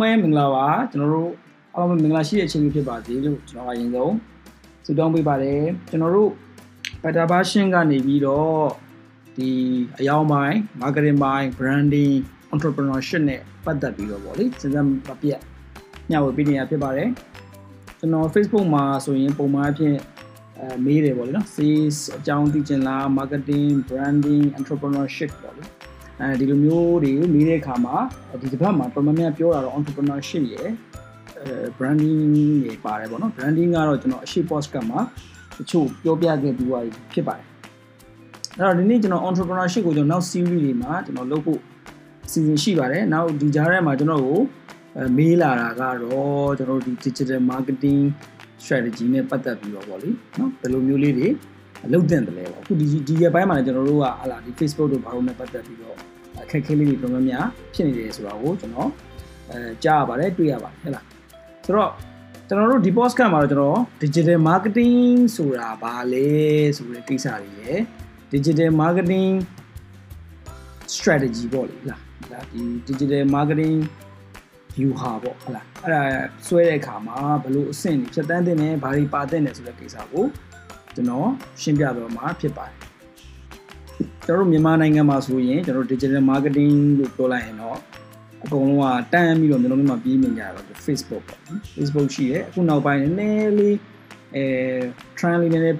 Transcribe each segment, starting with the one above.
ပဲမင်္ဂလာပါကျွန်တော်တို့အားလုံးမင်္ဂလာရှိတဲ့အချိန်ကြီးဖြစ်ပါစေလို့ကျွန်တော်အရင်ဆုံးဆုတောင်းပေးပါတယ်ကျွန်တော်တို့ better version ကနေပြီးတော့ဒီအယောင်ပိုင်း marketing ပိုင်း branding entrepreneurship နဲ့ပတ်သက်ပြီးတော့ဗောလေစဉ်းစားမပြတ်ညဝေပေးနေရဖြစ်ပါတယ်ကျွန်တော် Facebook မှာဆိုရင်ပုံမှန်အဖြစ်အဲမေးတယ်ဗောလေနော် sales အကြောင်းသိချင်လား marketing branding entrepreneurship ဗောလေ အဲဒီလိုမျိုးတွေမေးတဲ့အခါမှာဒီတစ်ပတ်မှာတော်တော်များများပြောတာတော့ entrepreneurship ရယ်အဲ branding တွေပါတယ်ဗောနော် branding ကတော့ကျွန်တော်အရှိ post ကမှာတချို့ပြောပြခဲ့ပြီးသွားပြီဖြစ်ပါတယ်အဲ့တော့ဒီနေ့ကျွန်တော် entrepreneurship ကိုကျွန်တော်နောက် series တွေမှာကျွန်တော်လုပ်ဖို့အစီအစဉ်ရှိပါတယ်နောက်ဒီကြားထဲမှာကျွန်တော်ကိုအဲမေးလာတာကတော့ကျွန်တော်ဒီ digital marketing strategy နဲ့ပတ်သက်ပြီးတော့ဗောလေနော်ဘယ်လိုမျိုးလေးတွေလုပ်တင်တယ်လဲပေါ့အခုဒီဒီရက်ပိုင်းမှာလည်းကျွန်တော်တို့ကဟာလာဒီ Facebook တို့ဘာလို့နဲ့ပတ်သက်ပြီးတော့ အခက်အခဲလေးတွေတော်တော်များဖြစ်နေတယ်ဆိုတာကိုကျွန်တော်အဲကြားရပါတယ်တွေ့ရပါတယ်ဟဲ့လားဆိုတော့ကျွန်တော်တို့ဒီ podcast မှာတော့ကျွန်တော် digital marketing ဆိုတာဘာလဲဆိုတဲ့ကိစ္စတွေရယ် digital marketing strategy ပေါ့လေလားဒါဒီ digital marketing view ဟာပေါ့ဟလားအဲ့ဒါဆွဲတဲ့အခါမှာဘယ်လိုအဆင့်တွေဖြတ်တန်းတင်တယ်ဘာတွေပါတဲ့တယ်ဆိုတဲ့ကိစ္စကိုကျွန်တော်ရှင်းပြတော့မှာဖြစ်ပါတယ် ကျွန်တော်တို့မြန်မာနိုင်ငံမှာဆိုရင်ကျွန်တော် digital marketing လို့ပြောလိုက်ရင်တော့အကုန်လုံးကတန်းပြီးတော့မျိုးလုံးမျိုးပြေးမြင်ကြတော့ Facebook ပေါ့ Facebook ရှိတယ်အခုနောက်ပိုင်းနည်းနည်းလေးအဲ trend လေးနည်းနည်း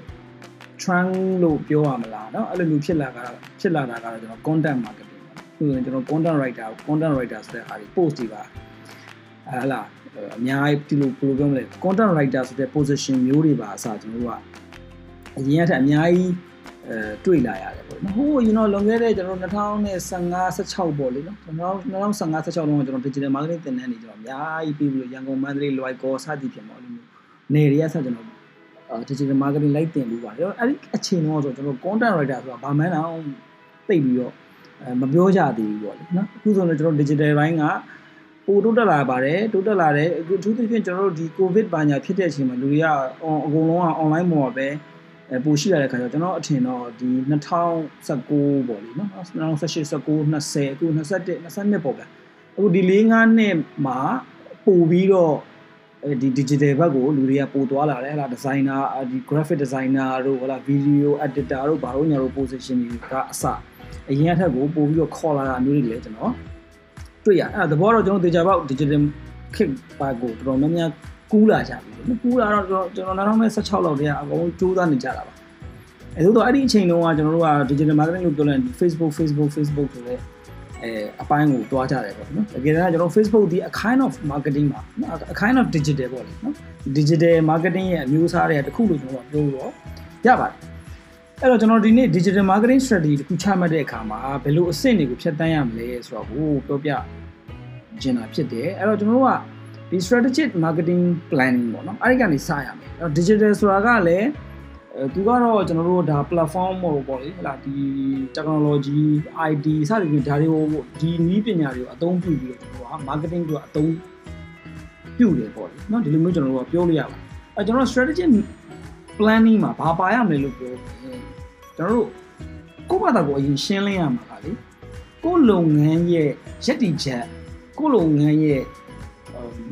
trend လို့ပြောရမလားเนาะအဲ့လိုမျိုးဖြစ်လာတာဖြစ်လာတာကတော့ကျွန်တော် content marketing ပေါ့အခုဆိုရင်ကျွန်တော် content writer content writer ဆိုတဲ့အားဒီ post တွေပါဟလာအများကြီးဒီလိုဘယ်လိုပြောမလဲ content writer ဆိုတဲ့ position မျိုးတွေပါအစားကျွန်တော်တို့ကအရင်ကထက်အများကြီး အဲတွေ့လာရတယ်ပေါ့နော်ဟိုကျွန်တော်လွန်ခဲ့တဲ့ကျွန်တော်2015 16ပေါ့လေနော်ကျွန်တော်2015 16တုန်းကကျွန်တော် digital marketing သင်တန်းနေကျွန်တော်အများကြီးပြီးပြီးရန်ကုန်မန္တလေးလွိုက်ကောစသည်ဖြစ်ပေါ့လေနေတွေကဆက်ကျွန်တော်အာ digital marketing လိုက်တင်ပြီးပါတယ်အဲ့ဒီအချိန်တော့ဆိုကျွန်တော် content writer ဆိုတာဘာမှန်းတော့သိပြီးတော့အဲမပြောကြသေးဘူးပေါ့လေနော်အခုဆိုတော့ကျွန်တော် digital ဘိုင်းကပိုတိုးတက်လာပါတယ်တိုးတက်လာတယ်အထူးသဖြင့်ကျွန်တော်တို့ဒီ covid ဘာညာဖြစ်တဲ့အချိန်မှာလူတွေက အကုန်လုံးက online ပေါ်မှာပဲ အဲပိုရှိရတဲ့ခါကျတော့ကျွန်တော်အထင်တော့ဒီ2019ပေါ့လေနော်2018 19 20အခု21 22ပေါ့ဗျအခုဒီ4 5နှစ်မှာပို့ပြီးတော့ဒီ digital ဘက်ကိုလူတွေကပို့သွားလာတယ်ဟလာ designer ဒီ graphic designer တို့ဟလာ video editor တို့ဘာလို့ညာတို့ position တွေကအစအရင်အထက်ကိုပို့ပြီးတော့ခေါ်လာတာမျိုးတွေလည်းကျွန်တော်တွေ့ရအဲ့ဒါသဘောတော့ကျွန်တော် digital ဘောက် digital ခစ်ပါကိုတော်တော်များများ ကူးလာကြပြီ။ကူးလာတော့ကျွန်တော်2016လောက်တည်းကအကုန်ကြိုးစားနေကြတာပါ။အဲဆိုတော့အဲ့ဒီအချိန်တုန်းကကျွန်တော်တို့က digital marketing လို့ပြောလိုက် Facebook Facebook Facebook ဆိုတဲ့အဲအပိုင်းကိုတွားကြတယ်ပေါ့နော်။တကယ်တော့ကျွန်တော် Facebook ဒီ a kind of marketing ပါနော် a kind of digital ပေါ့လေနော်။ digital marketing ရဲ့အမျိုးအစားတွေကတစ်ခုလို့ကျွန်တော်ပြောလို့ရပါတယ်။အဲ့တော့ကျွန်တော်ဒီနေ့ digital marketing strategy တခုချမှတ်တဲ့အခါမှာဘယ်လိုအဆင့်တွေကိုဖြတ်တန်းရမလဲဆိုတော့ကိုပြောပြကျင်တာဖြစ်တယ်။အဲ့တော့ကျွန်တော်တို့က ဒီ strategic marketing planning ပေါ့နော်အဲ့ဒီကနေစရမယ်အဲ့တော့ digital ဆိုတာကလည်းအဲသူကတော့ကျွန်တော်တို့ဒါ platform ပေါ့ပေါ့လေဟလာဒီ technology IT စသဖြင့်ဒါတွေကိုဒီနည်းပညာတွေကိုအသုံးပြုပြီးတော့ကျွန်တော်က marketing တွေအသုံးပြုတယ်ပေါ့လေเนาะဒီလိုမျိုးကျွန်တော်တို့ကပြောလို့ရပါတယ်အဲကျွန်တော် strategic planning မှာဘာပါရမလဲလို့ပြောတယ်ကျွန်တော်တို့ကိုယ့်ဘာသာကိုအရင်ရှင်းလင်းရမှာပါလေကိုယ့်လုပ်ငန်းရဲ့ရည်တည်ချက်ကိုယ့်လုပ်ငန်းရဲ့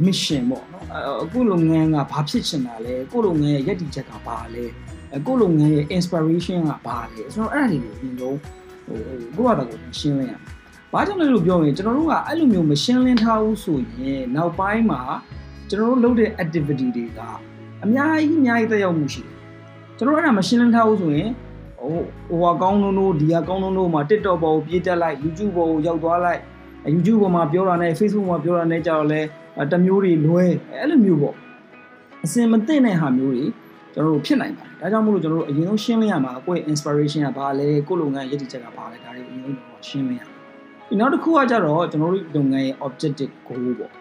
mission ပေါ့နော်အခုလုပ်ငန်းကဘာဖြစ်ချင်တာလဲကိုလုပ်ငန်းရဲ့ရည်တည်ချက်ကဘာလဲကိုလုပ်ငန်းရဲ့ inspiration ကဘာလဲဆိုတော့အဲ့ဒါတွေကိုအရင်ဆုံးဟိုကိုယ့်ဘာသာကိုရှင်းလင်းရမှာဘာကြောင့်လဲလို့ပြောရင်ကျွန်တော်တို့ကအဲ့လိုမျိုးမရှင်းလင်းထားဘူးဆိုရင်နောက်ပိုင်းမှာကျွန်တော်တို့လုပ်တဲ့ activity တွေကအများကြီးအများကြီးသက်ရောက်မှုရှိတယ်ကျွန်တော်အဲ့ဒါမရှင်းလင်းထားဘူးဆိုရင်ဟိုဟိုအကောင်းလုံးတို့ဒီအကောင်းလုံးတို့မှာ TikTok ပေါ်ကိုပြေးတက်လိုက် YouTube ပေါ်ကိုရောက်သွားလိုက် YouTube ပေါ်မှာပြောတာနဲ့ Facebook မှာပြောတာနဲ့ကြတော့လဲ တမျိုးတွေလွဲအဲ့လိုမျိုးပေါ့အစင်မသိတဲ့ဟာမျိုးတွေကျွန်တော်တို့ဖြစ်နိုင်ပါတယ်ဒါကြောင့်မို့လို့ကျွန်တော်တို့အရင်ဆုံးရှင်းလင်းရမှာကိုယ့်ရဲ့ inspiration ကဘာလဲကိုယ့်လုပ်ငန်းရည်တည်ချက်ကဘာလဲဒါတွေအရင်ဆုံးကျွန်တော်ရှင်းလင်းရမှာဒီနောက်တစ်ခုကကြတော့ကျွန်တော်တို့လုပ်ငန်းရဲ့ objective goal ပေါ့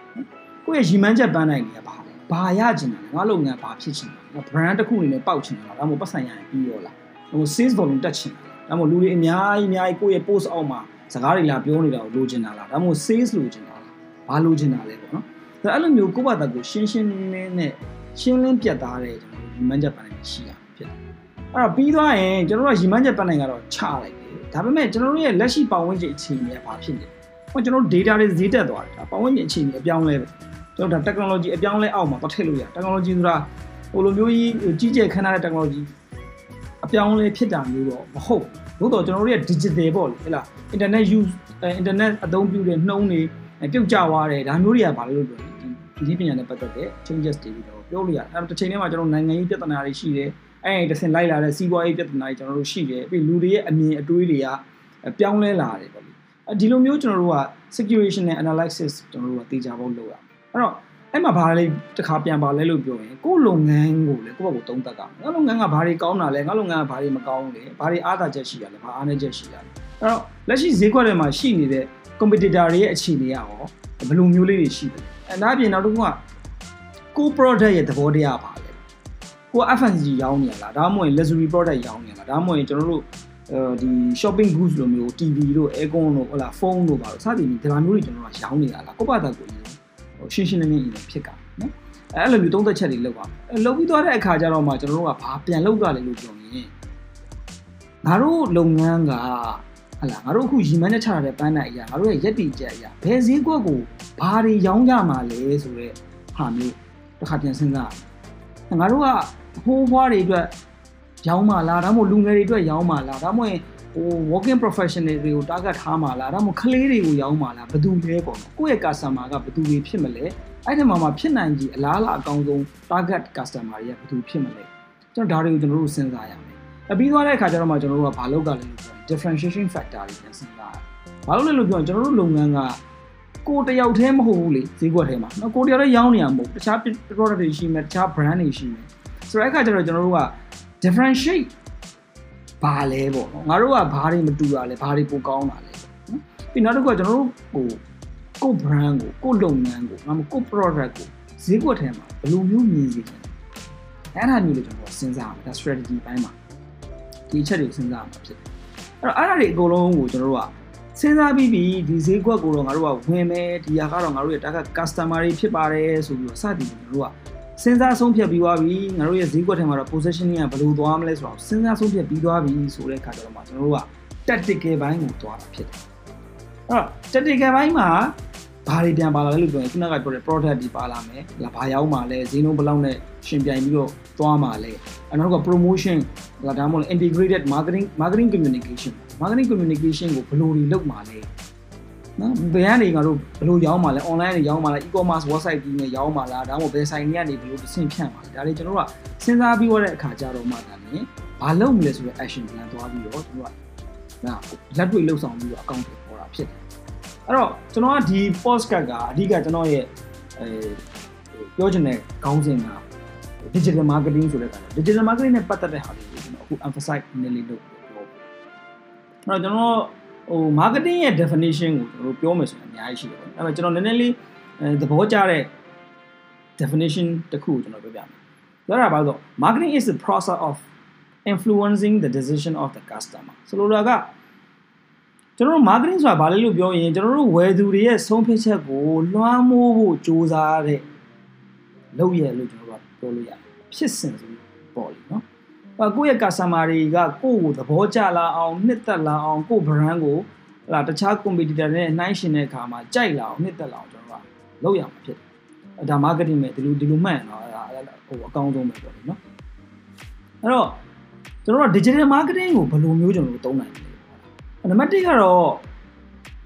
ကိုယ့်ရဲ့ရည်မှန်းချက်ပန်းနိုင်နေတာဘာလဲဘာရချင်တာလဲငါလုပ်ငန်းဘာဖြစ်ချင်တာ brand တစ်ခုအနေနဲ့ပေါက်ချင်တာလားဒါမှမဟုတ်ပတ်စံရရင်ပြီးရောလားဟို sales volume တက်ချင်တာဒါမှမဟုတ်လူတွေအများကြီးအများကြီးကိုယ့်ရဲ့ post အောက်မှာစကားတွေလာပြောနေတာကိုလိုချင်တာလားဒါမှမဟုတ် sales လိုချင်တာလားဘာလိုချင်တာလဲပေါ့နော် ဒါအဲ့လိုမျိုးကိုယ့်ဘာသာကိုရှင်းရှင်းလင်းလင်းနဲ့ရှင်းလင်းပြတ်သားတဲ့ကျွန်တော်ရီမန်းချက်ပန်းနိုင်ရှိရဖြစ်တယ်အဲ့တော့ပြီးသွားရင်ကျွန်တော်တို့ကရီမန်းချက်ပန်းနိုင်ကတော့ချလိုက်တယ်ဒါပေမဲ့ကျွန်တော်တို့ရဲ့လက်ရှိပတ်ဝန်းကျင်အခြေအနေကဘာဖြစ်လဲဟိုကျွန်တော်တို့ data တွေဈေးတက်သွားတယ်ဒါပတ်ဝန်းကျင်အခြေအနေအပြောင်းလဲပဲကျွန်တော်ဒါ technology အပြောင်းလဲအောက်မှာသွားထည့်လို့ရ technology ဆိုတာဟိုလိုမျိုးကြီးကြီးကျယ်ခမ်းနားတဲ့ technology အပြောင်းလဲဖြစ်တာမျိုးတော့မဟုတ်ဘူးသို့တော့ကျွန်တော်တို့ရဲ့ digital ပေါ့လေဟဲ့လား internet use internet အသုံးပြုတဲ့နှုံးတွေပြုတ်ကျသွားတယ်ဒါမျိုးတွေကဘာလို့လို့ပြောလဲ ဒီပညာနဲ့ပတ်သက်တဲ့ changes တွေပြီးတော့ပြောလို့ရတယ်အဲတစ်ချိန်တည်းမှာကျွန်တော်နိုင်ငံရေးပြဿနာတွေရှိတယ်အဲ့ဒီတစ်ဆင့်လိုက်လာတဲ့စီးပွားရေးပြဿနာတွေကျွန်တော်တို့ရှိတယ်ပြီးလူတွေရဲ့အမြင်အတွေးတွေကပြောင်းလဲလာတယ်ပေါ့လေဒီလိုမျိုးကျွန်တော်တို့က situational analysis ကျွန်တော်တို့ကသိကြဖို့လုပ်ရအဲ့တော့အဲ့မှာဘာလဲတစ်ခါပြန်ပါလဲလို့ပြောရင်ကိုယ်လုပ်ငန်းကိုလေကိုယ့်ဘက်ကိုသုံးသပ်ကြငါလုပ်ငန်းကဘာတွေကောင်းတာလဲငါလုပ်ငန်းကဘာတွေမကောင်းလဲဘာတွေအားသာချက်ရှိရလဲဘာအားနည်းချက်ရှိရလဲအဲ့တော့လက်ရှိဈေးကွက်ထဲမှာရှိနေတဲ့ competitor တွေရဲ့အခြေအနေကရောဘယ်လိုမျိုးလေးတွေရှိတယ် အဲဒါအပြင်နောက်တစ်ခုကကို product ရဲ့သဘောတရားပါလဲကို FNC ရောင်းနေရလားဒါမှမဟုတ် luxury product ရောင်းနေရလားဒါမှမဟုတ်ကျွန်တော်တို့ဒီ shopping goods လိုမျိုး TV တို့ aircon တို့ဟုတ်လားဖုန်းတို့ပါလို့စသည်ဒီလိုမျိုးတွေကျွန်တော်ကရောင်းနေရလားကိုယ့်ဘာသာကိုယ်ဟိုရှင်းရှင်းလင်းလင်းရင်ဖြစ်ကနော်အဲ့လိုမျိုးသုံးသက်ချက်တွေလောက်ပါအဲ့လောက်ပြီးသွားတဲ့အခါကျတော့မှကျွန်တော်တို့ကဘာပြန်လောက်ကြလဲလို့ပြောရင်ငါတို့လုပ်ငန်းက ဟလာငါတို့အခုရီမန်းနဲ့ချရတဲ့ပန်းနိုင်အရာငါတို့ရဲ့ရက်တီချက်အရာဘယ်ဈေးကွက်ကိုဘာတွေရောင်းကြမှာလဲဆိုတော့ဟာမျိုးတစ်ခါပြန်စဉ်းစားငါတို့ကဟိုးဘွားတွေအတွက်ရောင်းမှာလားဒါမှမဟုတ်လူငယ်တွေအတွက်ရောင်းမှာလားဒါမှမဟုတ်ဟို working professional တွေကို target ထားမှာလားဒါမှမဟုတ်ကလေးတွေကိုရောင်းမှာလားဘယ်သူလဲပေါ့နော်ကိုယ့်ရဲ့ customer ကဘယ်သူတွေဖြစ်မလဲအဲ့ဒီမှာမှဖြစ်နိုင်ကြီးအလားအလာအကောင်းဆုံး target customer တွေကဘယ်သူဖြစ်မလဲကျွန်တော်ဒါတွေကိုကျွန်တော်တို့စဉ်းစားရမယ် အပြီးသွားတဲ့အခါကျတော့မှကျွန်တော်တို့ကဘာလုပ်ကြလဲလို့ပြောရင် differentiation factor တွေပြန်စဉ်းစားဘာလို့လဲလို့ပြောရင်ကျွန်တော်တို့လုပ်ငန်းကကိုတယောက်တည်းမဟုတ်ဘူးလေဈေးကွက်ထဲမှာနော်ကိုတယောက်တည်းရောင်းနေရမဟုတ်တခြား product တွေရှိမယ်တခြား brand တွေရှိမယ်ဆိုတော့အဲ့ခါကျတော့ကျွန်တော်တို့က differentiate ဘာလဲပေါ့နော်ငါတို့ကဘာတွေမတူတာလဲဘာတွေပိုကောင်းတာလဲနော်ပြီးနောက်တစ်ခုကကျွန်တော်တို့ဟိုကို brand ကိုကိုလုပ်ငန်းကိုငါမကို product ကိုဈေးကွက်ထဲမှာဘယ်လိုမျိုးမြင်စီလဲအဲ့ဒါမျိုးလေကျွန်တော်စဉ်းစားရမယ်ဒါ strategy ဘိုင်းမှာ ဒီချက်တွေစဉ်းစားရမှာဖြစ်တယ်အဲ့တော့အဲ့ဒါတွေအကုန်လုံးကိုကျွန်တော်တို့ကစဉ်းစားပြီးပြီဒီဈေးကွက်ကိုတော့ငါတို့ကဝင်မယ်ဒီဟာကတော့ငါတို့ရဲ့ target customer တွေဖြစ်ပါတယ်ဆိုပြီးတော့စသည်ကျွန်တော်တို့ကစဉ်းစားဆုံးဖြတ်ပြီးသွားပြီငါတို့ရဲ့ဈေးကွက်ထဲမှာတော့ positioning ကဘယ်လိုသွားမလဲဆိုတော့စဉ်းစားဆုံးဖြတ်ပြီးသွားပြီဆိုတဲ့အခါကျတော့မှကျွန်တော်တို့က tactical ဘိုင်းကိုသွားတာဖြစ်တယ်အဲ့တော့ tactical ဘိုင်းမှာ ဘာတွေပြန်ပါလာလဲလို့ပြောရင်ခုနကပြောတဲ့ product တွေပါလာမယ်။ဘာရောက်မှာလဲဈေးနှုန်းဘယ်လောက်နဲ့ရှင်ပြိုင်ပြီးတော့သွားမှာလဲ။အဲနောက်က promotion ဒါဒါမှမဟုတ် integrated marketing marketing communication marketing communication ကိုဘယ်လိုတွေလုပ်မှာလဲ။နော်ဘယ်ကနေငါတို့ဘယ်လိုရောင်းမှာလဲ online တွေရောင်းမှာလဲ e-commerce website ကြီးနဲ့ရောင်းမှာလားဒါမှမဟုတ်ဘယ်ဆိုင်တွေကနေဘယ်လိုဆင့်ဖြန့်မှာလဲဒါတွေကျွန်တော်တို့ကစဉ်းစားပြီးတော့တဲ့အခါကျတော့မှဒါလည်းဘာလုပ်မလဲဆိုတဲ့ action plan သွားပြီးတော့ကျွန်တော်ကလက်တွေ့လှုပ်ဆောင်ပြီးတော့အကောင့်တွေပေါ်တာဖြစ်တယ် အဲ့တော့ကျွန်တော်ကဒီ podcast ကအဓိကကျွန်တော်ရဲ့အဲပြောချင်တဲ့ခေါင်းစဉ်က digital marketing ဆိုတဲ့ကောင် digital marketing နဲ့ပတ်သက်တဲ့ဟာတွေကိုကျွန်တော်အခု emphasize နည်းလေးလုပ်ပြောအဲ့တော့ကျွန်တော်ဟို marketing ရဲ့ definition ကိုကျွန်တော်ပြောမယ်ဆိုရင်အများကြီးရှိတယ်ပေါ့အဲ့တော့ကျွန်တော်နည်းနည်းလေးအဲသဘောကျတဲ့ definition တစ်ခုကိုကျွန်တော်ပြောပြမယ်ပြောတာဘာလို့ marketing is the process of influencing the decision of the customer ဆိုလိုတာက ကျွန်တော်တို့ marketing ဆိုတာဘာလဲလို့ပြောရင်ကျွန်တော်တို့ဝယ်သူတွေရဲ့ဆုံးဖြတ်ချက်ကိုလွှမ်းမိုးဖို့ကြိုးစားတဲ့လုပ်ရလို့ကျွန်တော်တို့ပြောလို့ရတယ်ဖြစ်စဉ်ဆိုပေါ့လေနော်အဲကိုယ့်ရဲ့ customer တွေကကိုယ့်ကိုသဘောကျလာအောင်နှစ်သက်လာအောင်ကိုယ့် brand ကိုဟလာတခြား competitor တွေနဲ့နှိုင်းယှဉ်တဲ့အခါမှာကြိုက်လာအောင်နှစ်သက်လာအောင်ကျွန်တော်တို့လုပ်ရမှာဖြစ်တယ်ဒါ marketing ပဲဒီလိုဒီလိုမှန်တော့ဟိုအကောင်းဆုံးပဲပေါ့လေနော်အဲ့တော့ကျွန်တော်တို့ digital marketing ကိုဘယ်လိုမျိုးကျွန်တော်တို့သုံးနိုင်လဲ နံပါတ်1ကတော့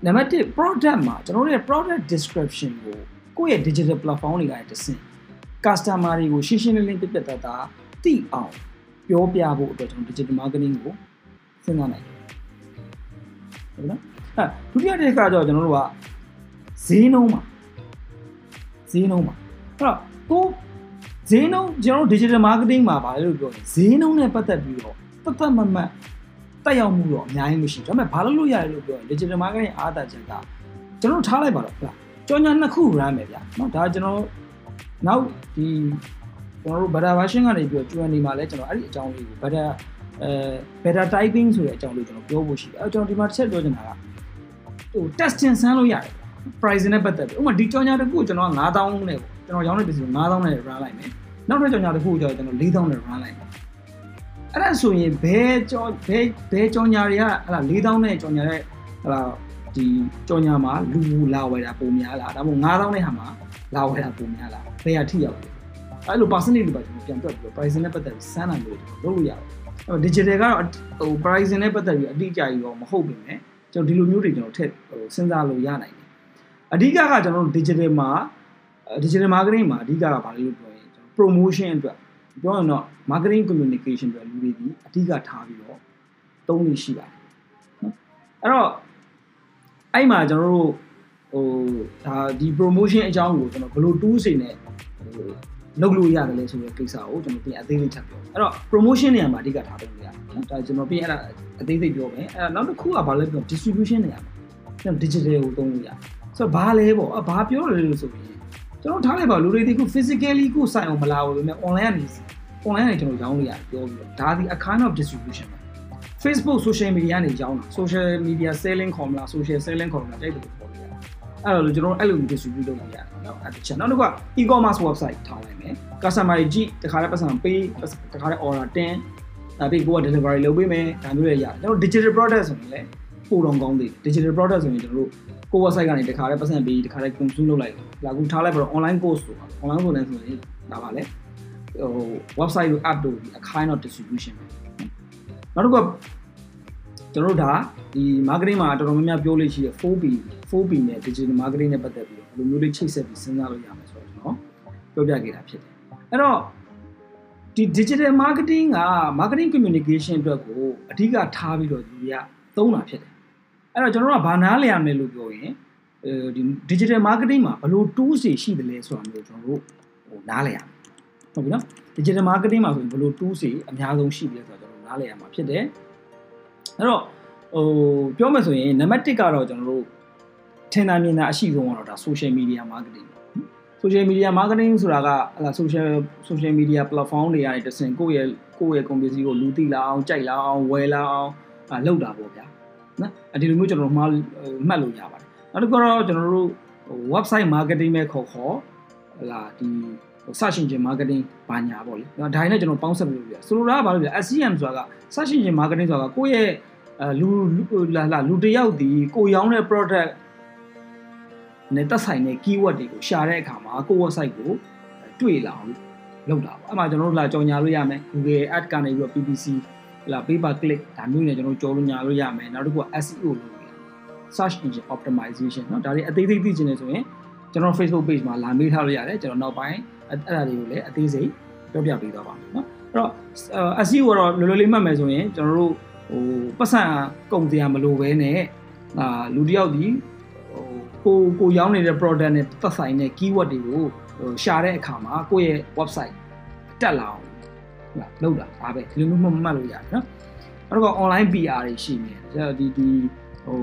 နံပါတ်1 product မှာကျွန်တော်တို့ရဲ့ product description ကိုကိုယ့်ရဲ့ digital platform တွေကတဆင့် customer တွေကိုရှင်းရှင်းလင်းလင်းပြပြတတ်တာသိအောင်ပြောပြဖို့အတွက်ကျွန်တော် digital marketing ကိုစဉ်းစားနိုင်တယ်ဟုတ်လားအဲဒုတိယတစ်ခါကျတော့ကျွန်တော်တို့ကဈေးနှုန်းမှာဈေးနှုန်းမှာအဲ့တော့ကိုဈေးနှုန်းကျွန်တော်တို့ digital marketing မှာဗာလဲလို့ပြောရင်ဈေးနှုန်းနဲ့ပတ်သက်ပြီးတော့တတ်တတ်မတ်မတ် တက်ရောက်မှုတော့အများကြီးမရှိဒါပေမဲ့ဘာလို့လို့ရတယ်လို့ပြောရင် digital marketing အားသာချက်ကကျွန်တော်ထားလိုက်ပါတော့ဟုတ်လားကြော်ညာနှစ်ခု run မယ်ဗျာเนาะဒါကျွန်တော်နောက်ဒီကျွန်တော်တို့ beta version ကနေပြီးတော့ကျွမ်းနေမှာလဲကျွန်တော်အဲ့ဒီအကြောင်းလေးကို beta အဲ beta typing ဆိုတဲ့အကြောင်းလေးကျွန်တော်ပြောဖို့ရှိတယ်အဲကျွန်တော်ဒီမှာတစ်ချက်ပြောချင်တာကဟို testing ဆန်းလို့ရတယ် price နဲ့ပတ်သက်ပြီးဥပမာဒီကြော်ညာတစ်ခုကျွန်တော်9000နဲ့ပေါ့ကျွန်တော်ရောင်းတဲ့ business 9000နဲ့ run လိုက်မယ်နောက်ထပ်ကြော်ညာတစ်ခုကျတော့ကျွန်တော်4000နဲ့ run လိုက်မယ် အဲ့ဒါဆိုရင်ဘဲကြောဘဲဘဲကြောညာတွေကဟလာ4000နဲ့ကြောညာတဲ့ဟလာဒီကြော်ညာမှာလူလာဝယ်တာပုံများလားဒါမှမဟုတ်9000နဲ့ဟာမှာလာဝယ်တာပုံများလားဘယ်ဟာထိရောက်လဲအဲ့လို percentage တွေပါကျွန်တော်ပြန်တွက်ပြီးတော့ pricing နဲ့ပတ်သက်ပြီးစမ်းနိုင်လို့လုပ်လို့ရတယ်အဲ့ digital ကတော့ဟို pricing နဲ့ပတ်သက်ပြီးအတိအကျကြီးတော့မဟုတ်ပြင်ねကျွန်တော်ဒီလိုမျိုးတွေကျွန်တော်ထည့်ဟိုစဉ်းစားလို့ရနိုင်တယ်အဓိကကကျွန်တော်တို့ digital မှာ digital marketing မှာအဓိကကဘာလဲလို့ပြောရင် promotion အတွက် ပြောရင်တော့ marketing communication အတွက်လူတွေဒီအဓိကထားပြီးတော့သုံးနေရှိပါတယ်နော်အဲ့တော့အဲ့မှာကျွန်တော်တို့ဟိုဒါဒီ promotion အကြောင်းကိုကျွန်တော်ဘယ်လို tools တွေနဲ့ဟိုလုပ်လို့ရတယ်လဲဆိုတဲ့ကိစ္စကိုကျွန်တော်ပြင်အသေးလေးချက်ပြောအဲ့တော့ promotion နေရာမှာအဓိကထားလုပ်ရတယ်နော်ဒါကျွန်တော်ပြင်အဲ့ဒါအသေးသေးပြောမယ်အဲ့တော့နောက်တစ်ခုကဘာလဲပြော distribution နေရာမှာကျွန်တော် digital ကိုသုံးလို့ရတယ်ဆိုတော့ဘာလဲပေါ့ဘာပြောလဲလို့ဆိုရင် ကျွန်တော်ထားလိုက်ပါလူတွေဒီခု physically ကိုစိုက်အောင်မလာဘူးပဲ online ကနေ online ကနေကျွန်တော်ရောင်းလို့ရတယ်ပြောပြီးတော့ဒါဒီ a kind of distribution ပဲ Facebook social media နေရောင်းတာ social media selling ခေါ်မလား social selling ခေါ်မလားတိုက်တယ်လို့ခေါ်လို့ရတယ်အဲ့တော့ကျွန်တော်အဲ့လို distribute လုပ်လို့ရတယ်နော်အဲ့တစ်ချက်နောက်တစ်ခုက e-commerce website ထားလိုက်မယ် customer ကြီးကြည့်တခါတည်းပတ်စံပေးတခါတည်း order တင်ဒါပြီးကိုက delivery လုပ်ပေးမယ်ဒါမျိုးတွေရတယ်ကျွန်တော် digital product ဆိုရင်လည်း ပို့တော့ကောင်းသေးတယ် digital product ဆိုရင်ကျွန်တော်တို့ကို website ကနေတခါတည်းပတ်စံပေးတခါတည်း consume လုပ်လိုက်လာကူထားလိုက်ပြီးတော့ online course ဆိုတာ online course နဲ့ဆိုရင်ဒါပါလေဟို website တို့ app တို့ a kind of distribution ပဲနောက်တစ်ခုကကျွန်တော်တို့ဒါဒီ marketing မှာတော်တော်များများပြောလို့ရှိရ 4P 4P နဲ့ digital marketing နဲ့ပတ်သက်ပြီးတော့ဘယ်လိုမျိုးလေးချိတ်ဆက်ပြီးစဉ်းစားလို့ရမှာဆိုတော့ကျွန်တော်ပြောပြခဲ့တာဖြစ်တယ်အဲ့တော့ဒီ digital marketing က marketing communication အတွက်ကိုအဓိကထားပြီးတော့ဒီကသုံးတာဖြစ်တယ် အဲ့တော့ကျွန်တော်တို့ကဘာနားလည်ရမလဲလို့ပြောရင်အဲဒီ digital marketing မှာဘယ်လို tools တွေရှိတယ်လဲဆိုတာမျိုးကျွန်တော်တို့ဟိုနားလည်ရမယ်ဟုတ်ပြီနော် digital marketing မှာဆိုရင်ဘယ်လို tools တွေအများဆုံးရှိတယ်ဆိုတော့ကျွန်တော်နားလည်ရမှာဖြစ်တယ်အဲ့တော့ဟိုပြောမယ်ဆိုရင်နံပါတ်1ကတော့ကျွန်တော်တို့ထင်သာမြင်သာအရှိဆုံးကတော့ဒါ social media marketing social media marketing ဆိုတာကဟလာ social social media platform တွေကနေတဆင့်ကိုယ့်ရဲ့ကိုယ့်ရဲ့ company ကိုလူသိလာအောင်ကြိုက်လာအောင်ဝယ်လာအောင်လုပ်တာပေါ့ဗျာ နော်ဒီလိုမျိုးကျွန်တော်မှမှတ်လို့ရပါတယ်နောက်တစ်ခုတော့ကျွန်တော်တို့ website marketing ပဲခေါ်ခေါ်ဟလာဒီစရှင်ချင်း marketing ဘာညာပေါ့လေဒါဒါနဲ့ကျွန်တော်ပေါင်းဆက်လို့ပြဆိုလိုတာကဘာလို့လဲ SCM ဆိုတာကစရှင်ချင်း marketing ဆိုတာကကိုယ့်ရဲ့အဲလူလာလာလူတယောက်ဒီကိုရောင်းတဲ့ product နဲ့သက်ဆိုင်တဲ့ keyword တွေကိုရှာတဲ့အခါမှာကိုယ့် website ကိုတွေ့လာအောင်လုပ်တာပေါ့အဲ့မှာကျွန်တော်တို့လာကြော်ညာလို့ရမယ် Google Ad ကနေပြီးတော့ PPC လာ pay per click ဒါမျိုးနဲ့ကျွန်တော်ကြော်လို့ညာလို့ရမယ်နောက်တစ်ခုက SEO လုပ်လို့ရတယ် search engine optimization เนาะဒါတွေအသေးသေးသိချင်တယ်ဆိုရင်ကျွန်တော် Facebook page မှာလာမေးထားလို့ရတယ်ကျွန်တော်နောက်ပိုင်းအဲ့ဒါတွေကိုလည်းအသေးစိတ်ပြောပြပေးသွားပါမယ်เนาะအဲ့တော့ SEO ကတော့လွယ်လွယ်လေးမှတ်မယ်ဆိုရင်ကျွန်တော်တို့ဟိုပတ်စံကုန်တရားမလိုဘဲနဲ့အာလူတယောက်ဒီဟိုကိုကိုရောင်းနေတဲ့ product နဲ့သက်ဆိုင်တဲ့ keyword တွေကိုဟိုရှာတဲ့အခါမှာကိုယ့်ရဲ့ website တက်လာအောင် လုပ်တာဒါပဲဒီလိုမျိုးမှတ်လို့ရတယ်နော်နောက်တော့ online PR တွေရှိနေတယ်ဒီဒီဟို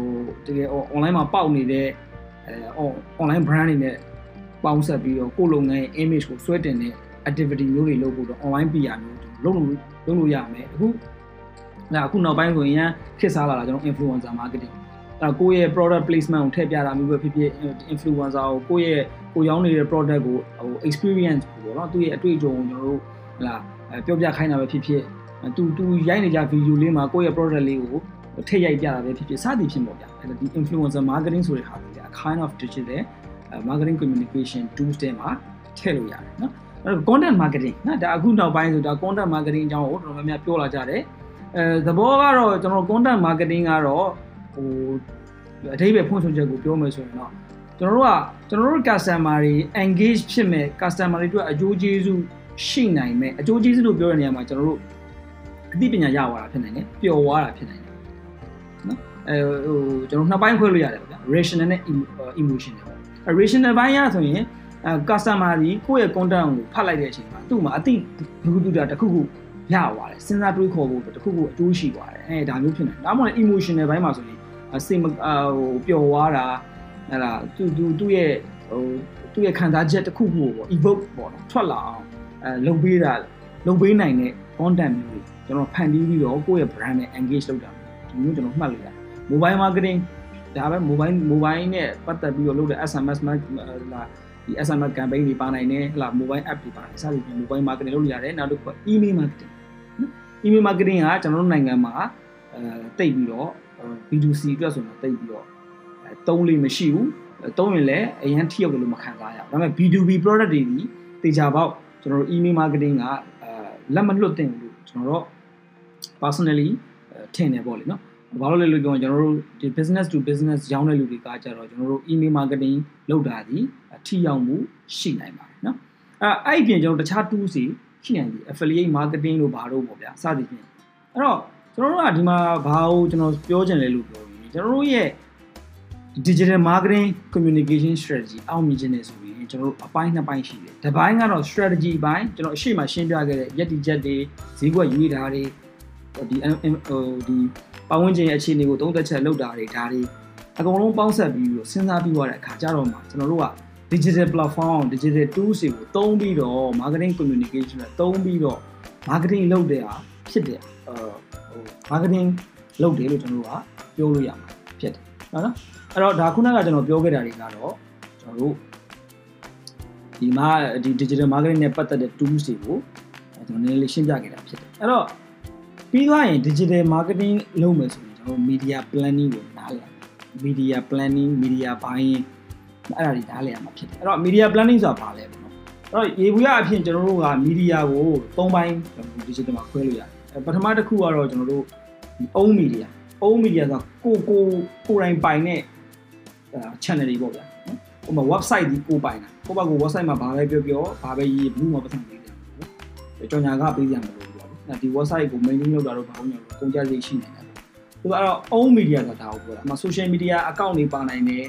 တကယ် online မှာပေါက်နေတဲ့အဲ online brand တွေနဲ့ပေါင်းဆက်ပြီးတော့ကိုလုပ်ငန်းရဲ့ image ကိုဆွဲတင်တဲ့ activity မျိုးတွေလုပ်ဖို့တော့ online PR မျိုးလုပ်လို့လုပ်လို့ရမယ်အခုဒါအခုနောက်ပိုင်းဆိုရင်ခက်စားလာတာကျွန်တော် influencer marketing အဲကိုယ့်ရဲ့ product placement ကိုထည့်ပြတာမျိုးပဲဖြစ်ဖြစ် influencer ကိုကိုယ့်ရဲ့ကိုရောင်းနေတဲ့ product ကိုဟို experience ကိုပေါ့နော်သူ့ရဲ့အတွေ့အကြုံကိုကျွန်တော်တို့ဟလာ ပြောပြခိုင်းတာပဲဖြစ်ဖြစ်သူသူရိုက်နေကြ video လေးမှာကိုယ့်ရဲ့ product လေးကိုထည့်ရိုက်ပြတာပဲဖြစ်ဖြစ်စသည်ဖြစ်ပေါ့ဗျာအဲ့ဒါဒီ influencer marketing ဆိုတဲ့ဟာတွေက a kind of digital marketing communication tools တွေမှာထည့်လို့ရတယ်နော်အဲ့တော့ content marketing နော်ဒါအခုနောက်ပိုင်းဆိုဒါ content marketing အကြောင်းကိုတော်တော်များများပြောလာကြတယ်အဲသဘောကတော့ကျွန်တော် content marketing ကတော့ဟိုအဓိပ္ပာယ်ဖွင့်ဆိုချက်ကိုပြောမယ်ဆိုရင်တော့ကျွန်တော်တို့ကကျွန်တော်တို့ customer တွေ engage ဖြစ်မဲ့ customer တွေအတွက်အကျိုးကျေးဇူး ရှိနိုင်မဲ့အကျိုးကျေးဇူးလို့ပြောတဲ့နေရာမှာကျွန်တော်တို့အသိပညာရသွားတာဖြစ်နိုင်တယ်ပျော်သွားတာဖြစ်နိုင်တယ်နော်အဲဟိုကျွန်တော်နှစ်ပိုင်းခွဲလို့ရတယ်ဗျာ rational နဲ့ emotional ပေါ့ rational ဘိုင်းရဆိုရင်အဲ customer ကြီးကိုယ့်ရဲ့ content ကိုဖတ်လိုက်တဲ့အချိန်မှာသူ့မှာအသိဘူးတူတာတစ်ခုခုရသွားတယ်စဉ်းစားတွေးခေါ်ဖို့တစ်ခုခုအကျိုးရှိသွားတယ်အဲဒါမျိုးဖြစ်နေတယ်ဒါမှမဟုတ် emotional ဘိုင်းမှာဆိုရင်စိတ်ဟိုပျော်သွားတာဟဲ့လားသူသူသူ့ရဲ့ဟိုသူ့ရဲ့ခံစားချက်တစ်ခုခုပေါ့ evoke ပေါ့နော်ထွက်လာအောင် အဲလုပ်ပေးတာလုပ်ပေးနိုင်တဲ့ content မျိုးတွေကျွန်တော်ဖန်တီးပြီးတော့ကိုယ့်ရဲ့ brand နဲ့ engage လုပ်တာဒီမျိုးကျွန်တော်မှတ်လို့ရတယ် mobile marketing ဒါပဲ mobile mobile နဲ့ပတ်သက်ပြီးတော့လုပ်တဲ့ SMS လာဒီ SMS campaign တွေပါနိုင်တယ်ဟလာ mobile app တွေပါနိုင်စသဖြင့် mobile marketing လုပ်လို့ရတယ်နောက်တစ်ခု email marketing နော် email marketing ကကျွန်တော်တို့နိုင်ငံမှာအဲတိတ်ပြီးတော့ B2C အတွက်ဆိုတော့တိတ်ပြီးတော့အဲသုံးလို့မရှိဘူးသုံးရင်လည်းအရင်ထိရောက်တယ်လို့မခံစားရဘူးဒါပေမဲ့ B2B product တွေဒီတေချာပေါက် ကျွန်တော်တို့ email marketing ကအဲလက်မလွတ်တင်ဘူးကျွန်တော်တို့ personally ထင်တယ်ပေါ့လေနော်ဘာလို့လဲလို့ပြောရင်ကျွန်တော်တို့ဒီ business to business ရောင်းတဲ့လူတွေကကြတော့ကျွန်တော်တို့ email marketing လုပ်တာဒီအထီရောက်မှုရှိနိုင်ပါတယ်နော်အဲအဲ့ဒီပြင်ကျွန်တော်တခြား tools တွေရှိနိုင်တယ် affiliate marketing လို့ဘာလို့ပေါ့ဗျာစသည်ဖြင့်အဲ့တော့ကျွန်တော်တို့ကဒီမှာဘာကိုကျွန်တော်ပြောချင်လဲလို့ပြောရင်ကျွန်တော်တို့ရဲ့ digital marketing communication strategy အောင်မြင်ခြင်းနဲ့ဆိုရင် ကျွန်တော်တို့အပိုင်းနှစ်ပိုင်းရှိတယ်။တစ်ပိုင်းကတော့ strategy ဘိုင်းကျွန်တော်အရှိမရှင်းပြခဲ့တဲ့ယက်တီချက်တွေဈေးကွက်ရွေးတာတွေဒီဟိုဒီပတ်ဝန်းကျင်ရဲ့အခြေအနေကိုသုံးသက်ချက်လုပ်တာတွေဒါတွေအကုန်လုံးပေါင်းဆက်ပြီးတော့စဉ်းစားပြီးသွားတဲ့အခါကျတော့မှကျွန်တော်တို့က digital platform digital tools တွေကိုသုံးပြီးတော့ marketing communication နဲ့သုံးပြီးတော့ marketing လုပ်တဲ့ဟာဖြစ်တယ်ဟို marketing လုပ်တယ်လို့ကျွန်တော်တို့ကပြောလို့ရမှာဖြစ်တယ်နော်နော်အဲ့တော့ဒါခုနကကျွန်တော်ပြောခဲ့တာတွေကတော့ကျွန်တော်တို့ ဒီမှာဒီ digital marketing နဲ့ပတ်သက်တဲ့ tools တွေကိုကျွန်တော်နည်းနည်းလေးရှင်းပြခဲ့တာဖြစ်တယ်အဲ့တော့ပြီးသွားရင် digital marketing လုပ်မယ်ဆိုရင်ကျွန်တော် media planning ကိုနားလည် media planning media buying အဲ့ဒါတွေနားလည်ရမှာဖြစ်တယ်အဲ့တော့ media planning ဆိုတာဘာလဲပေါ့နော်အဲ့တော့ရေဘူးရအဖြစ်ကျွန်တော်တို့က media ကို၃ပိုင်း digital မှာခွဲလို့ရတယ်ပထမတစ်ခုကတော့ကျွန်တော်တို့ own media own media ဆိုကိုကိုကိုယ်တိုင်ပိုင်တဲ့ channel တွေပေါ့ဗျာနော်ဟိုမှာ website ဒီကိုပိုင်တာ ကိုယ့်ဘက်ကို website မှာဘာပဲပြောပြောဘာပဲရေးဘူးမှာပတ်သက်ပေးတယ်ကြော်ညာကပေးကြမှာလို့ပြောတယ်ဒီ website ကို maintain လုပ်တာတော့ဘာလို့ညလို့ကုန်ကြစိတ်ရှိနေတယ်သူကတော့ own media ဆိုတာဒါကိုပြောတာအမ social media account တွေပါနိုင်တယ်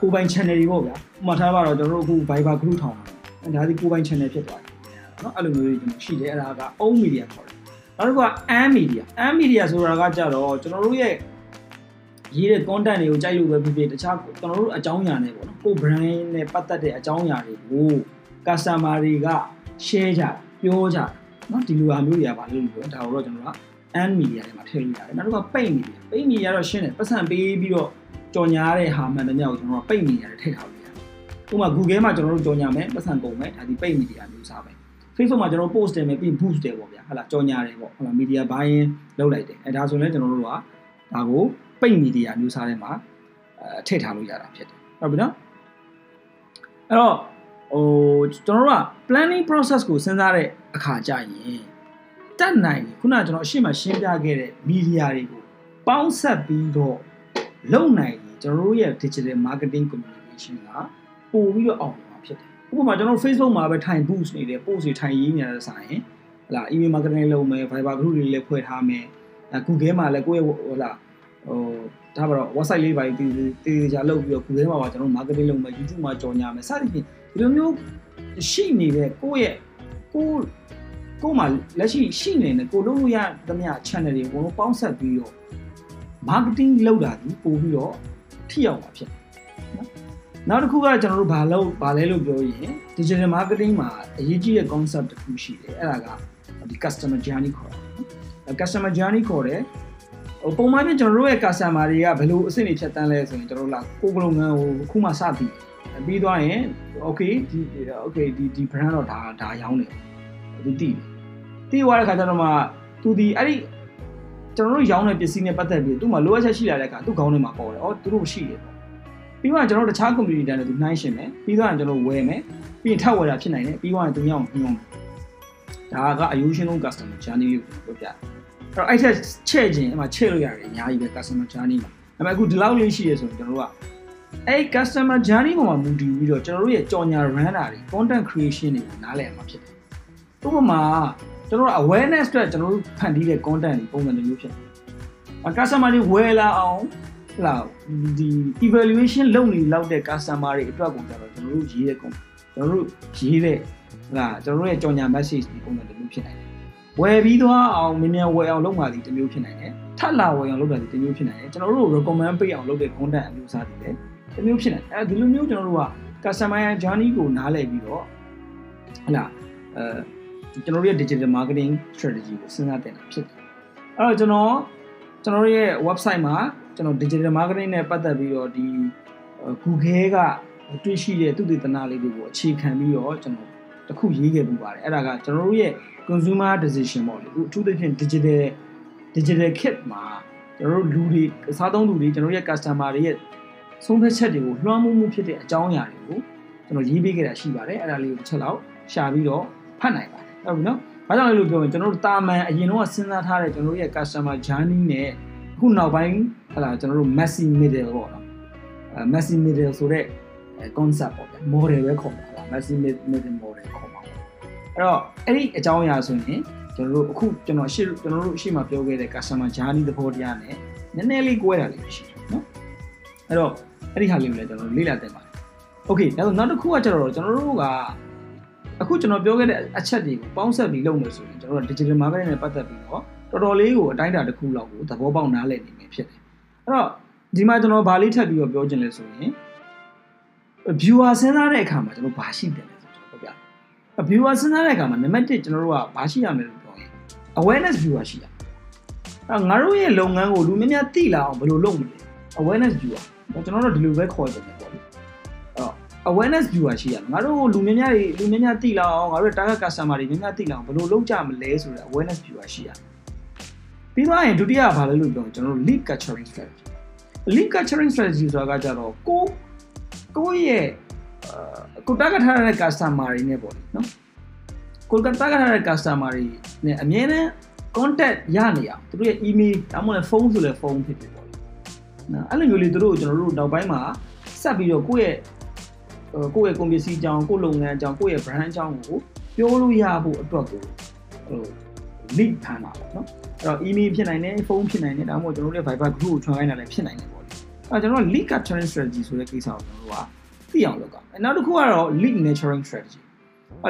ကိုပိုင် channel တွေပေါ့ဗျာဥပမာထားပါတော့ကျွန်တော်တို့အခု Viber group ထောင်တာဒါဒီကိုပိုင် channel ဖြစ်သွားတယ်နော်အဲ့လိုမျိုးတွေကျွန်တော်ရှိတယ်အဲ့ဒါက own media ခေါ်တယ်နောက်တစ်ခုက am media am media ဆိုတာကကြတော့ကျွန်တော်တို့ရဲ့ ရေးတဲ့ content တွေကိုကြိုက်လို့ပဲဖြစ်ဖြစ်တခြားကျွန်တော်တို့အကြောင်းအရာတွေပေါ့နော်ကို brand နဲ့ပတ်သက်တဲ့အကြောင်းအရာတွေကို customer တွေက share ကြပြောကြနော်ဒီလိုအမျိုးတွေကဘာလို့လဲဒါတော့ကျွန်တော်က and media တွေမှာထည့်လို့ရတယ်နောက်တစ်ခါပိတ် media ပိတ် media တော့ရှင်းတယ်ပတ်စံပေးပြီးတော့ကြော်ညာတဲ့ဟာမှန်တယ်မြောက်ကျွန်တော်ကပိတ် media တွေထည့်ထားလို့ရတယ်ဥပမာ Google မှာကျွန်တော်တို့ကြော်ညာမယ်ပတ်စံပုံမယ်ဒါဒီပိတ် media မျိုးစားပဲ Facebook မှာကျွန်တော် post တယ်မယ်ပြီး boost တယ်ပေါ့ဗျာဟုတ်လားကြော်ညာတယ်ပေါ့ဟုတ်လား media buying လုပ်လိုက်တယ်အဲဒါဆိုရင်လည်းကျွန်တော်တို့ကဒါကို ပိတ်မီဒီယာမျိုးစားထဲမှာအဲထည့်ထားလို့ရတာဖြစ်တယ်ဟုတ်ပြီနော်အဲ့တော့ဟိုကျွန်တော်တို့က planning process ကိုစဉ်းစားတဲ့အခါကျရင်တတ်နိုင်ခုနကကျွန်တော်အရှိမရှင်းပြခဲ့တဲ့ media တွေကိုပေါင်းဆက်ပြီးတော့လုပ်နိုင်ရင်ကျွန်တော်တို့ရဲ့ digital marketing communication ကပို့ပြီးတော့အောင်မှာဖြစ်တယ်ဥပမာကျွန်တော် Facebook မှာပဲထိုင် boost နေတယ် post တွေထိုင်ရေးနေရတဲ့ဆိုင်ဟလာ email marketing လုပ်မယ် Viber group တွေလည်းဖွဲ့ထားမယ်အဲ Google မှာလည်းကိုယ့်ရဲ့ဟိုလာ ဟိုဒါပါတော့ website လေးပါတည်တည်ကြလုပ်ပြီးတော့ Google မှာပါကျွန်တော် marketing လုပ်မယ် YouTube မှာကြော်ညာမယ်စသဖြင့်ဒီလိုမျိုးရှိနေတဲ့ကိုယ့်ရဲ့ကိုကိုမှလက်ရှိရှိနေတဲ့ကိုလုပ်လို့ရသမျှ channel တွေအကုန်လုံးပေါင်းဆက်ပြီးတော့ marketing လုပ်တာဒီပို့ပြီးတော့ထိရောက်မှာဖြစ်နော်နောက်တစ်ခုကကျွန်တော်တို့ဘာလို့ဘာလဲလို့ပြောရင် digital marketing မှာအရေးကြီးတဲ့ concept တစ်ခုရှိတယ်အဲ့ဒါကဒီ customer journey ခေါ်တာနော် customer journey ခေါ်တယ်ဟို ပုံမှန်ပြင်ကျွန်တော်တို့ရဲ့ customer တွေကဘယ်လိုအဆင့်တွေဖြတ်တန်းလဲဆိုရင်ကျွန်တော်တို့လာကိုယ်ကလုပ်ငန်းကိုခုမှစပြီးပြီးသွားရင် okay ဒီ okay ဒီဒီ brand တော့ဒါဒါရောင်းတယ်သူတည်တည်သွားတဲ့ခါကျတော့မှသူဒီအဲ့ဒီကျွန်တော်တို့ရောင်းတဲ့ပစ္စည်းနဲ့ပတ်သက်ပြီးသူ့မှာလိုအပ်ချက်ရှိလာတဲ့အခါသူ့ခေါင်းထဲမှာပေါ်တယ်။အော်သူတို့ရှိတယ်ပေါ့။ပြီးတော့ကျွန်တော်တို့တခြား community တန်းနဲ့သူနှိုင်းရှင်မယ်။ပြီးတော့ကျွန်တော်ဝယ်မယ်။ပြီးရင်ထပ်ဝယ်တာဖြစ်နိုင်တယ်။ပြီးတော့သူမြောက်ညွှန်မယ်။ဒါကအယူရှင်ဆုံး customer journey ကိုပြောပြတယ်။အဲ့ တော့အဲ့ထက်ချဲ့ခြင်းအမှချဲ့လို့ရတယ်အများကြီးပဲ customer journey မှာ။ဒါပေမဲ့အခုဒီလောက်လေးရှိရဆိုရင်ကျွန်တော်တို့ကအဲ့ customer journey ပေါ်မှာမူတည်ပြီးတော့ကျွန်တော်တို့ရဲ့ကြော်ညာ run တာတွေ content creation တွေကိုနားလည်မှာဖြစ်တယ်။ဥပမာကျွန်တော်တို့ awareness အတွက်ကျွန်တော်တို့ဖန်တီးတဲ့ content တွေပုံစံမျိုးဖြစ်တယ်။ customer တွေဝယ်လာအောင်ဟလာဒီ evaluation လုပ်နေလောက်တဲ့ customer တွေအတွက်ကိုကျွန်တော်တို့ရေးတဲ့ content ကျွန်တော်တို့ရေးတဲ့ဟလာကျွန်တော်တို့ရဲ့ကြော်ညာ message ဒီပုံစံမျိုးဖြစ်နိုင်တယ်။ ဝယ်ပြီးသွားအောင်မြင်မြန်ဝယ်အောင်လုပ်မှဒီတစ်မျိုးဖြစ်နိုင်တယ်။ထပ်လာဝယ်အောင်လုပ်တာဒီတစ်မျိုးဖြစ်နိုင်တယ်။ကျွန်တော်တို့ recommend ပေးအောင်လုပ်တဲ့ content အမျိုးအစားတွေလည်းတစ်မျိုးဖြစ်နိုင်တယ်။အဲဒီလိုမျိုးကျွန်တော်တို့က customer journey ကိုနားလည်ပြီးတော့ဟလာအဲကျွန်တော်တို့ရဲ့ digital marketing strategy ကိုစဉ်းစားတင်တာဖြစ်တယ်။အဲ့တော့ကျွန်တော်ကျွန်တော်ရဲ့ website မှာကျွန်တော် digital marketing နဲ့ပတ်သက်ပြီးတော့ဒီ Google ကတွေ့ရှိတဲ့သူတည်တနာလေးတွေကိုအခြေခံပြီးတော့ကျွန်တော် တခုရေးခဲ့ပူပါတယ်။အဲ့ဒါကကျွန်တော်တို့ရဲ့ consumer decision ပေါ့လေ။အခုအထူးသဖြင့် digital digital kit မှာကျွန်တော်တို့လူတွေစားသုံးလူတွေကျွန်တော်ရဲ့ customer တွေရဲ့ဆုံးဖြတ်ချက်တွေကိုလွှမ်းမိုးမှုဖြစ်တဲ့အကြောင်းအရာတွေကိုကျွန်တော်ရေးပေးခဲ့တာရှိပါတယ်အဲ့ဒါလေးကိုတစ်ချက်လောက်ရှာပြီးတော့ဖတ်နိုင်ပါတယ်ဟုတ်ပြီနော်ဘာကြောင့်လဲလို့ပြောရင်ကျွန်တော်တို့တာမန်အရင်တော့စဉ်းစားထားတဲ့ကျွန်တော်တို့ရဲ့ customer journey နဲ့အခုနောက်ပိုင်းဟလာကျွန်တော်တို့ messy middle ပေါ့နော်အဲ messy middle ဆိုတဲ့ concept ပေါ့ဗျာ model ပဲခေါ်မှာလား messy middle model ခေါ်မှာပေါ့ အဲ့တော့အဲ့ဒီအကြောင်းအရာဆိုရင်ကျွန်တော်တို့အခုကျွန်တော်ရှေ့ကျွန်တော်တို့ရှေ့မှာပြောခဲ့တဲ့ customer journey သဘောတရားနဲ့နည်းနည်းလေးကွဲတာလေးရှိတယ်နော်အဲ့တော့အဲ့ဒီဟာလေးကိုလည်းကျွန်တော်တို့လေ့လာသင့်ပါတယ် okay ဒါဆိုနောက်တစ်ခုကကျတော့ကျွန်တော်တို့ကအခုကျွန်တော်ပြောခဲ့တဲ့အချက်တွေကိုပေါင်းစပ်ပြီးလုပ်မယ်ဆိုရင်ကျွန်တော်တို့ digital marketing နဲ့ပတ်သက်ပြီးတော့တော်တော်လေးကိုအတိုင်းအတာတစ်ခုလောက်ကိုသဘောပေါက်နားလည်နေမယ်ဖြစ်တယ်အဲ့တော့ဒီမှာကျွန်တော်ဗာလေးထပ်ပြီးတော့ပြောချင်လဲဆိုရင် viewer စဉ်းစားတဲ့အခါမှာကျွန်တော်ဘာရှိတယ်လဲဆိုတော့ပြောပြ viewer စဉ်းစားတဲ့အခါမှာနံပါတ်1ကျွန်တော်တို့ကဘာရှိရမလဲလို့ပြောရင် awareness viewer ရှိရအဲ့ငါတို့ရဲ့လုပ်ငန်းကိုလူများများသိလာအောင်ဘယ်လိုလုပ်မလဲ awareness viewer ကျွန်တော်တို့ဒီလိုပဲခေါ်ကြတယ်ပေါ့လေအဲ့ awareness viewer ရှိရငါတို့လူများများတွေလူများများသိလာအောင်ငါတို့ target customer တွေများများသိလာအောင်ဘယ်လိုလုပ်ကြမလဲဆိုတဲ့ awareness viewer ရှိရပြီးတော့ရင်ဒုတိယဘာလဲလို့ပြောကျွန်တော်တို့ lead capturing strategy lead capturing strategy ဆိုတာကကြတော့ကိုကိုရဲ့ ကို target ထားတဲ့ customer တွေနဲ့ပေါ့လေနော်ကို target ထားတဲ့ customer တွေနဲ့အမြဲတမ်း contact ရနေအောင်သူတို့ရဲ့ email ဒါမှမဟုတ်ဖုန်းဆိုလဲဖုန်းဖြစ်ဖြစ်ပေါ့လေနော်အဲ့လိုမျိုးလေးသူတို့ကိုကျွန်တော်တို့နောက်ပိုင်းမှာဆက်ပြီးတော့ကိုယ့်ရဲ့ကိုယ့်ရဲ့ကုန်ပစ္စည်းအကြောင်းကိုယ့်လုပ်ငန်းအကြောင်းကိုယ့်ရဲ့ brand အကြောင်းကိုပြောလို့ရဖို့အတွက်ကိုဟို lead ဖမ်းတာပေါ့နော်အဲ့တော့ email ဖြစ်နိုင်တယ်ဖုန်းဖြစ်နိုင်တယ်ဒါမှမဟုတ်ကျွန်တော်တို့ရဲ့ Viber group ကို join ခိုင်းတာလည်းဖြစ်နိုင်တယ်ပေါ့လေအဲ့တော့ကျွန်တော်က lead capturing strategy ဆိုတဲ့ကိစ္စကိုကျွန်တော်တို့က သိအောင်လုပ်ကြမယ်နောက်တစ်ခုကတော့ lead nurturing strategy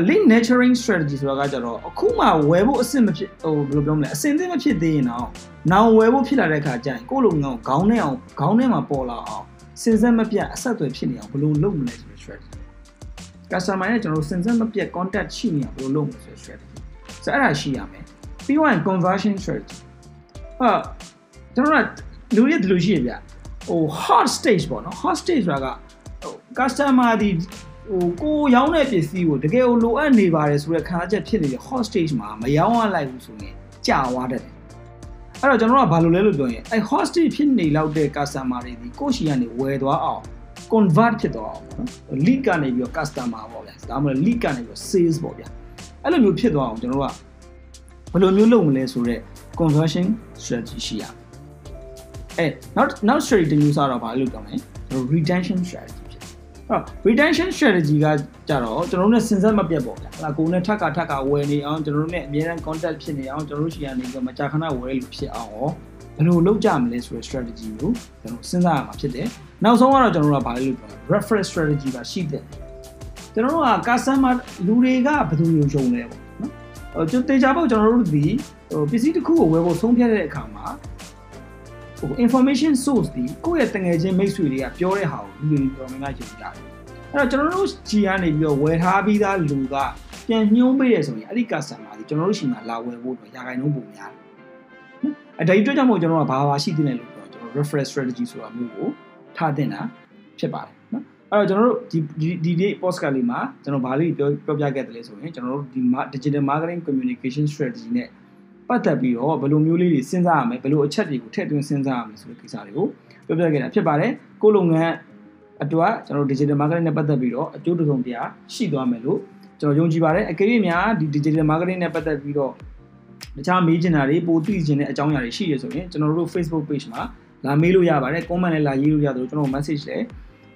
lead nurturing strategy ဆိုတာကကြတော့အခုမှဝယ်ဖို့အဆင့်မဖြစ်ဟိုဘယ်လိုပြောမလဲအဆင့်သင့်မဖြစ်သေးရင်တော့နောင်ဝယ်ဖို့ဖြစ်လာတဲ့အခါကျရင်ကိုယ့်လုပ်ငန်းကိုခေါင်းထဲအောင်ခေါင်းထဲမှာပေါ်လာအောင်စဉ်ဆက်မပြတ်အဆက်အသွယ်ဖြစ်နေအောင်ဘယ်လိုလုပ်မလဲဆိုတဲ့ strategy customer နဲ့ကျွန်တော်တို့စဉ်ဆက်မပြတ် contact ရှိနေအောင်ဘယ်လိုလုပ်မလဲဆိုတဲ့ strategy ဆိုတော့အဲ့ဒါရှိရမယ်ပြီးတော့ conversion strategy ဟာကျွန်တော်ကလူတွေဒီလိုရှိရဗျဟို hot stage ပေါ့နော် hot stage ဆိုတာကဟို customer ဒီဟိုကိုရောင်းတဲ့ပစ္စည်းကိုတကယ်ကိုလိုအပ်နေပါတယ်ဆိုတဲ့ခံစားချက်ဖြစ်နေတဲ့ hot stage မှာမရောင်းရလိုက်ဘူးဆိုရင်ကြာသွားတယ်အဲ့တော့ကျွန်တော်ကဘာလို့လဲလို့ပြောရင်အဲ hot stage ဖြစ်နေလောက်တဲ့ customer တွေဒီကိုရှိကနေဝယ်သွားအောင် convert ဖြစ်သွားအောင်နော် lead ကနေပြီးတော့ customer ပေါ့ဗျာဒါမှမဟုတ် lead ကနေပြီးတော့ sales ပေါ့ဗျာအဲ့လိုမျိုးဖြစ်သွားအောင်ကျွန်တော်တို့ကဘယ်လိုမျိုးလုပ်မလဲဆိုတော့ conversion strategy ရှိရအဲနောက်နောက် strategy တစ်မျိုးစတော့ဘာလို့ပြောမလဲကျွန်တော် retention strategy ဖြစ်အဲ့တော့ retention strategy ကကြတော့ကျွန်တော်တို့ ਨੇ စဉ်ဆက်မပြတ်ပေါ့ဗျာဟလာကိုယ်နဲ့ထပ်ကထပ်ကဝယ်နေအောင်ကျွန်တော်တို့ ਨੇ အများအား contact ဖြစ်နေအောင်ကျွန်တော်တို့ရှိရနေပြီးမကြာခဏဝယ်လို့ဖြစ်အောင်ရောဘယ်လိုလုပ်ကြမလဲဆိုတဲ့ strategy ကိုကျွန်တော်စဉ်းစားရမှာဖြစ်တယ်နောက်ဆုံးကတော့ကျွန်တော်တို့ကဘာလဲလို့ပြော reference strategy ကရှိတယ်ကျွန်တော်တို့က customer လူတွေကဘယ်သူမျိုးယုံလဲပေါ့နော်ဟိုကျွန်တေချာပေါ့ကျွန်တော်တို့ဒီဟိုပစ္စည်းတစ်ခုကိုဝယ်ဖို့ဆုံးဖြတ်တဲ့အခါမှာ ဟို information source ဒီကိုယ့်ရဲ့တငယ်ချင်းမိတ်ဆွေတွေကပြောတဲ့ဟာကိုလူတွေတော်တော်များများယုံကြတယ်အဲ့တော့ကျွန်တော်တို့ဂျီကနေပြီးတော့ဝယ်ထားပြီးသားလူကပြန်ညှိုးပေးရဆိုရင်အဲ့ဒီ customer ဒီကျွန်တော်တို့ရှိမှလာဝယ်ဖို့တော့ရာဂိုင်နှုန်းပုံများတယ်အဲ့ဒါဒီအတွက်ကြောင့်မို့ကျွန်တော်ကဘာဘာရှိသင့်တယ်လို့ပြောကျွန်တော် reference strategy ဆိုတာမျိုးကိုထားတင်တာဖြစ်ပါတယ်နော်အဲ့တော့ကျွန်တော်တို့ဒီဒီဒီ podcast လေးမှာကျွန်တော်ဘာလေးပြောပြောပြခဲ့တယ်လဲဆိုရင်ကျွန်တော်တို့ဒီ digital marketing communication strategy နဲ့ ပတ်သက်ပြီးတော့ဘယ်လိုမျိုးလေးတွေစဉ်းစားရမလဲဘယ်လိုအချက်တွေကိုထည့်သွင်းစဉ်းစားရမလဲဆိုတဲ့ကိစ္စတွေကိုပြောပြခဲ့တာဖြစ်ပါတယ်ကိုလုပ်ငန်းအတွက်ကျွန်တော်တို့ digital marketing နဲ့ပတ်သက်ပြီးတော့အကျိုးတစုံတရာရှိသွားမယ်လို့ကျွန်တော်ယုံကြည်ပါတယ်အကယ်၍များဒီ digital marketing နဲ့ပတ်သက်ပြီးတော့တခြားမေးချင်တာတွေပိုသိချင်တဲ့အကြောင်းအရာတွေရှိရဆိုရင်ကျွန်တော်တို့ Facebook page မှာလာမေးလို့ရပါတယ် comment လည်းလာရေးလို့ရတယ်ကျွန်တော် message လည်း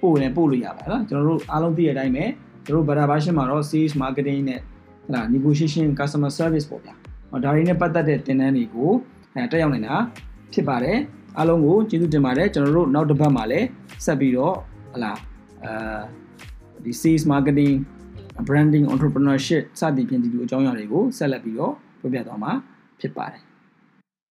ပို့လည်းပို့လို့ရပါတယ်နော်ကျွန်တော်တို့အားလုံးသိတဲ့အတိုင်းပဲကျွန်တော်တို့ beta version မှာတော့ sales marketing နဲ့ဟလာ negotiation customer service ပေါ့ဗျာ ဒါတွေနဲ့ပတ်သက်တဲ့သင်တန်းတွေကိုအဲတက်ရောက်နေတာဖြစ်ပါတယ်အားလုံးကိုကျေးဇူးတင်ပါတယ်ကျွန်တော်တို့နောက်တစ်ပတ်မှာလည်းဆက်ပြီးတော့ဟလာအဲဒီ sales marketing branding entrepreneurship စသည်ဖြင့်ဒီလိုအကြောင်းအရာတွေကိုဆက်လက်ပြီးတော့ပြောပြသွားမှာဖြစ်ပါတယ်